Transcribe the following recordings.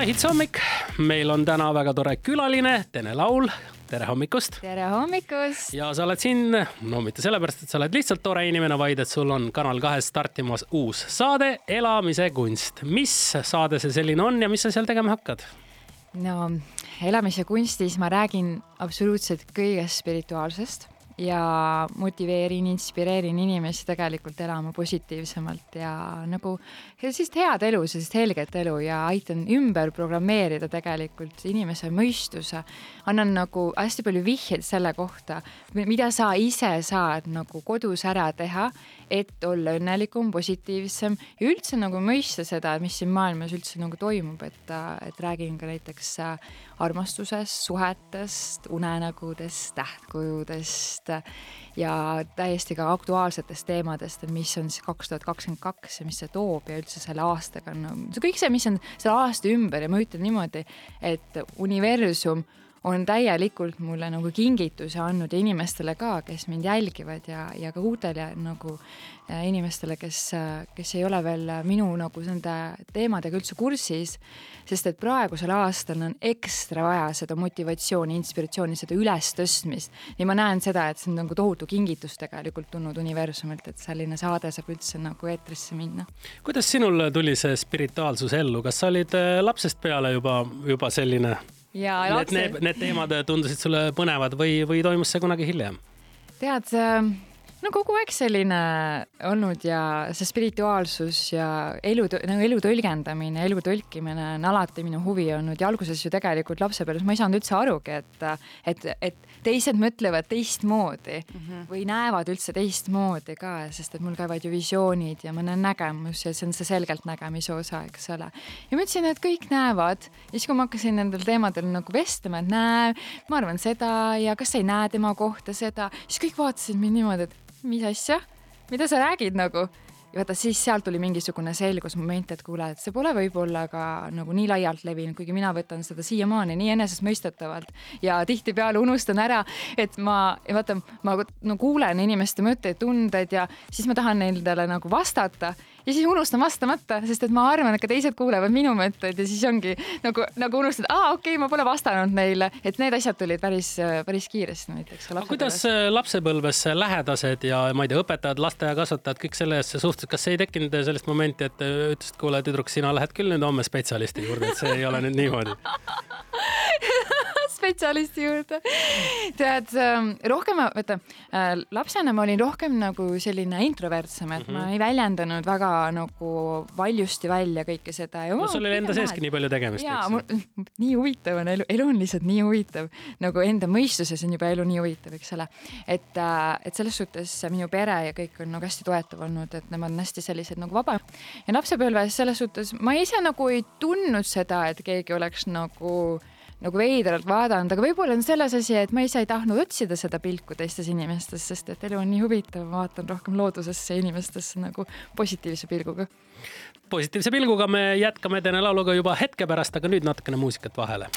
maihits hommik, meil on täna väga tore külaline, Tene Laul. tere hommikust. tere hommikust. ja sa oled siin, no mitte sellepärast, et sa oled lihtsalt tore inimene, vaid et sul on Kanal kahes startimas uus saade Elamise kunst. mis saade see selline on ja mis sa seal tegema hakkad? no elamise kunstis ma räägin absoluutselt kõigest spirituaalsest ja motiveerin, inspireerin inimesi tegelikult elama positiivsemalt ja nagu sellist head elu, sellist helget elu ja aitan ümber programmeerida tegelikult inimese mõistuse. annan nagu hästi palju vihjeid selle kohta, mida sa ise saad nagu kodus ära teha, et olla õnnelikum, positiivsem ja üldse nagu mõista seda, mis siin maailmas üldse nagu toimub, et, et räägin ka näiteks armastusest, suhetest, unenägudest, tähtkujudest ja täiesti ka aktuaalsetest teemadest, mis on siis kaks tuhat kakskümmend kaks ja mis see toob ja üldse selle aastaga on no,, kõik see, mis on selle aasta ümber ja ma ütlen niimoodi, et universum on täielikult mulle nagu kingituse andnud ja inimestele ka, kes mind jälgivad ja, ja ka uutele nagu äh, inimestele, kes, kes ei ole veel minu nagu nende teemadega üldse kursis. sest et praegusel aastal on ekstra vaja seda motivatsiooni, inspiratsiooni, seda ülestõstmist ja ma näen seda, et see on nagu tohutu kingitus tegelikult tulnud universumilt, et selline saade saab üldse nagu eetrisse minna. kuidas sinul tuli see spirituaalsus ellu, kas sa olid äh, lapsest peale juba, juba selline ja need, need, need teemad tundusid sulle põnevad või, või toimus see kunagi hiljem? tead, no kogu aeg selline olnud ja see spirituaalsus ja elu, nagu elu tõlgendamine, elu tõlkimine on alati minu huvi olnud ja alguses ju tegelikult lapsepõlves ma ei saanud üldse arugi, et, et, et teised mõtlevad teistmoodi mm -hmm. või näevad üldse teistmoodi ka, sest et mul käivad ju visioonid ja ma näen nägemus ja see on see selgeltnägemise osa, eks ole. ja ma ütlesin, et kõik näevad ja siis, kui ma hakkasin nendel teemadel nagu vestlema, et näe, ma arvan seda ja kas sa ei näe tema kohta seda, siis kõik vaatasid mind niimoodi, et mis asja, mida sa räägid nagu? Ja vaata, siis sealt tuli mingisugune selgusmoment, et kuule, et see pole võib-olla ka nagu nii laialt levinud, kuigi mina võtan seda siiamaani nii enesestmõistetavalt ja tihtipeale unustan ära, et ma, vaata, ma no kuulen inimeste mõtteid, tundeid ja siis ma tahan nendele nagu vastata ja siis unustan vastamata, sest et ma arvan, et ka teised kuulevad minu mõtteid ja siis ongi nagu, nagu unustad, aa, okei okay,, ma pole vastanud neile, et need asjad tulid päris, päris kiiresti näiteks. kuidas äh, lapsepõlves lähedased ja ma ei tea, õpetajad, lasteaiakasvatajad, kõik selle eest suhtusid, kas ei tekkinud sellist momenti, et ütlesid, kuule, tüdruk, sina lähed küll nüüd homme spetsialisti juurde, et see ei ole nüüd niimoodi spetsialisti juurde. tead, ähm, rohkem, vaata äh, lapsena ma olin rohkem nagu selline introvertsem, et mm -hmm. ma mhm. ei väljendanud väga nagu valjusti välja kõike seda. no sul oli enda seeski nii palju tegemist. jaa, nii huvitav on elu, elu on lihtsalt nii huvitav, nagu enda mõistuses on juba elu nii huvitav, eks ole. et, äh, et selles suhtes minu pere ja kõik on nagu hästi toetav olnud, et nemad on hästi sellised nagu vaba. ja lapsepõlves selles suhtes ma ise nagu ei tundnud seda, et keegi oleks nagu nagu veidralt vaadanud, aga võib-olla on selles asi, et ma ise ei tahtnud otsida seda pilku teistes inimestes, sest et elu on nii huvitav, ma vaatan rohkem loodusesse ja inimestesse nagu positiivse pilguga. positiivse pilguga me jätkame Teene lauluga juba hetke pärast, aga nüüd natukene muusikat vahele.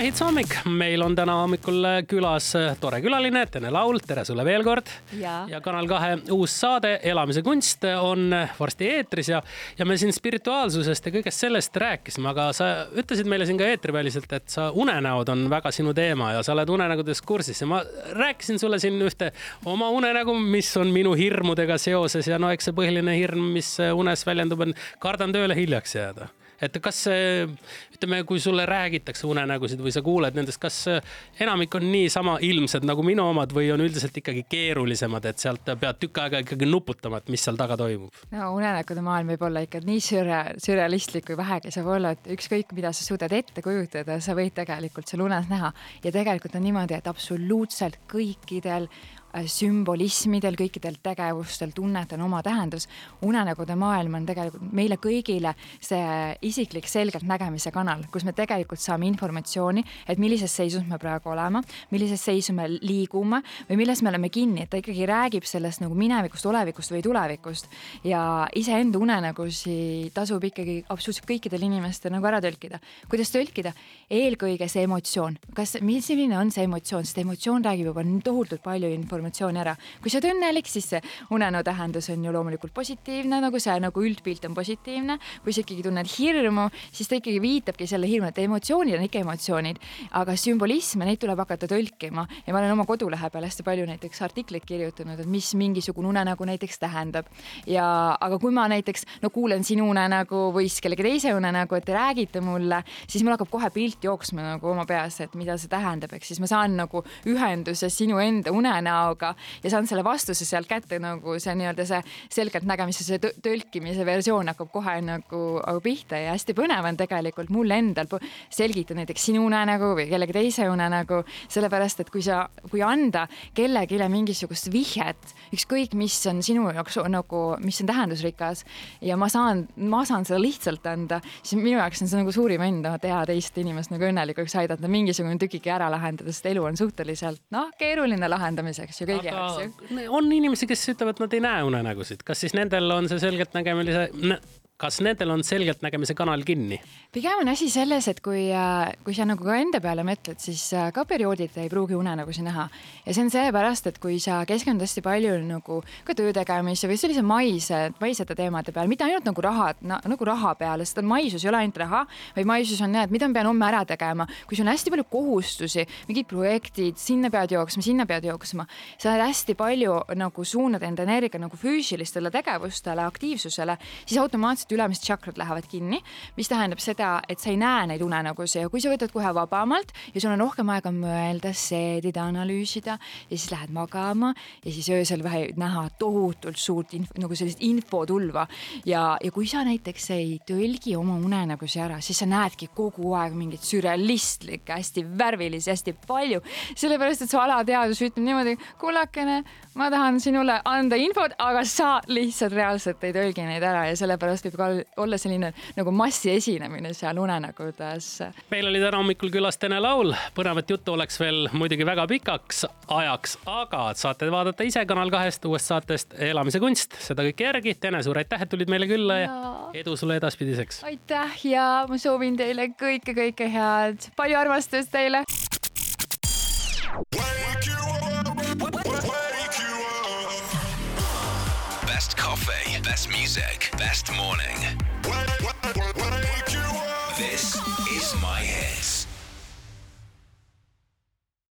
Hits hommik, meil on täna hommikul külas tore külaline, Tene Laul, tere sulle veel kord. ja, Kanal kahe uus saade Elamise kunst on varsti eetris ja, ja me siin spirituaalsusest ja kõigest sellest rääkisime, aga sa ütlesid meile siin ka eetriväliselt, et sa unenäod on väga sinu teema ja sa oled unenägudes kursis ja ma rääkisin sulle siin ühte oma unenägu, mis on minu hirmudega seoses ja no eks see põhiline hirm, mis unes väljendub, on kardan tööle hiljaks jääda et kas ütleme, kui sulle räägitakse unenägusid või sa kuuled nendest, kas enamik on niisama ilmsed nagu minu omad või on üldiselt ikkagi keerulisemad, et sealt pead tükk aega ikkagi nuputama, et mis seal taga toimub? no unenägude maailm võib olla ikka nii sürre-, sürrealistlik, kui vähegi saab olla, et ükskõik, mida sa suudad ette kujutada, sa võid tegelikult seal unes näha ja tegelikult on niimoodi, et absoluutselt kõikidel Äh, sümbolismidel, kõikidel tegevustel, tunnetel on oma tähendus. unenägude maailm on tegelikult meile kõigile see isiklik selgeltnägemise kanal, kus me tegelikult saame informatsiooni, et millises seisus me praegu oleme, millises seisu me liigume või milles me oleme kinni, et ta ikkagi räägib sellest nagu minevikust, olevikust või tulevikust. ja iseenda unenägusi tasub ikkagi absoluutselt kõikidel inimestel nagu ära tõlkida. kuidas tõlkida? eelkõige see emotsioon, kas, milline on see emotsioon, sest emotsioon räägib juba tohutult palju informatsiooni informatsiooni ära. kui sa oled õnnelik, siis see unenäo tähendus on ju loomulikult positiivne, nagu see nagu üldpilt on positiivne. kui sa ikkagi tunned hirmu, siis ta ikkagi viitabki selle hirmu, et emotsioonid on ikka emotsioonid, aga sümbolisme, neid tuleb hakata tõlkima ja ma olen oma kodulehe peal hästi palju näiteks artikleid kirjutanud, et mis mingisugune unenägu näiteks tähendab. ja, aga kui ma näiteks no kuulen sinu unenägu või siis kellegi teise unenägu, et te räägite mulle, siis mul hakkab kohe pilt jooksma nagu oma peas, et mida see tähendab, ehk siis ma saan nagu ühenduse sinu enda unenäoga ja saan selle vastuse sealt kätte nagu see nii-öelda see selgeltnägemise, see tõlkimise versioon hakkab kohe nagu pihta ja hästi põnev on tegelikult mul endal selgitada näiteks sinu unenägu või kellegi teise unenägu, sellepärast et kui sa, kui anda kellelegi mingisugust vihjet, ükskõik mis on sinu jaoks nagu, mis on tähendusrikas ja ma saan, ma saan seda lihtsalt anda, siis minu jaoks on see nagu suurim õnn teha teist inimest nagu õnnelikuks, aidata mingisugune tükike ära lahendada, sest elu on suhteliselt noh, keeruline lahendamiseks ju kõigi jaoks ju. on inimesi, kes ütlevad, nad ei näe unenägusid, kas siis nendel on see selgeltnägemise kas nendel on selgeltnägemise kanal kinni? pigem on asi selles, et kui, äh, kui sa nagu ka enda peale mõtled, siis äh, ka periooditi ei pruugi unenägusid näha. ja see on seepärast, et kui sa keskendud hästi palju nagu ka töö tegemise või sellise maise, maisete teemade peale, mitte ainult nagu raha na,, nagu raha peale, sest maisus ei ole ainult raha, vaid maisus on et mida ma pean homme ära tegema. kui sul on hästi palju kohustusi, mingid projektid, sinna pead jooksma, sinna pead jooksma, sa hästi palju nagu suunad enda energia nagu füüsilistele tegevustele, aktiivsusele, siis automaatselt sest ülemised tšakrad lähevad kinni, mis tähendab seda, et sa ei näe neid unenägusid ja kui sa võtad kohe vabamalt ja sul on rohkem aega mõelda, seedida, analüüsida ja siis lähed magama ja siis öösel vähe näha tohutult suurt inf, nagu sellist infotulva. Ja, ja kui sa näiteks ei tõlgi oma unenägusid ära, siis sa näedki kogu aeg mingit sürrealistlikke, hästi värvilisi, hästi palju, sellepärast et su alateadvus ütleb niimoodi, kullakene, ma tahan sinule anda infot, aga sa lihtsalt reaalselt ei tõlgi neid ära. Ja sellepärast võib ka olla selline nagu massiesinemine seal unenägudes. meil oli täna hommikul külas Tene Laul, põnevat juttu oleks veel muidugi väga pikaks ajaks, aga saate vaadata ise Kanal kahest uuest saatest Elamise kunst, seda kõike järgi. Tene, suur aitäh, et tulid meile külla ja, ja edu sulle edaspidiseks. aitäh ja ma soovin teile kõike, kõike head, palju armastust teile. Best music, best morning. You. This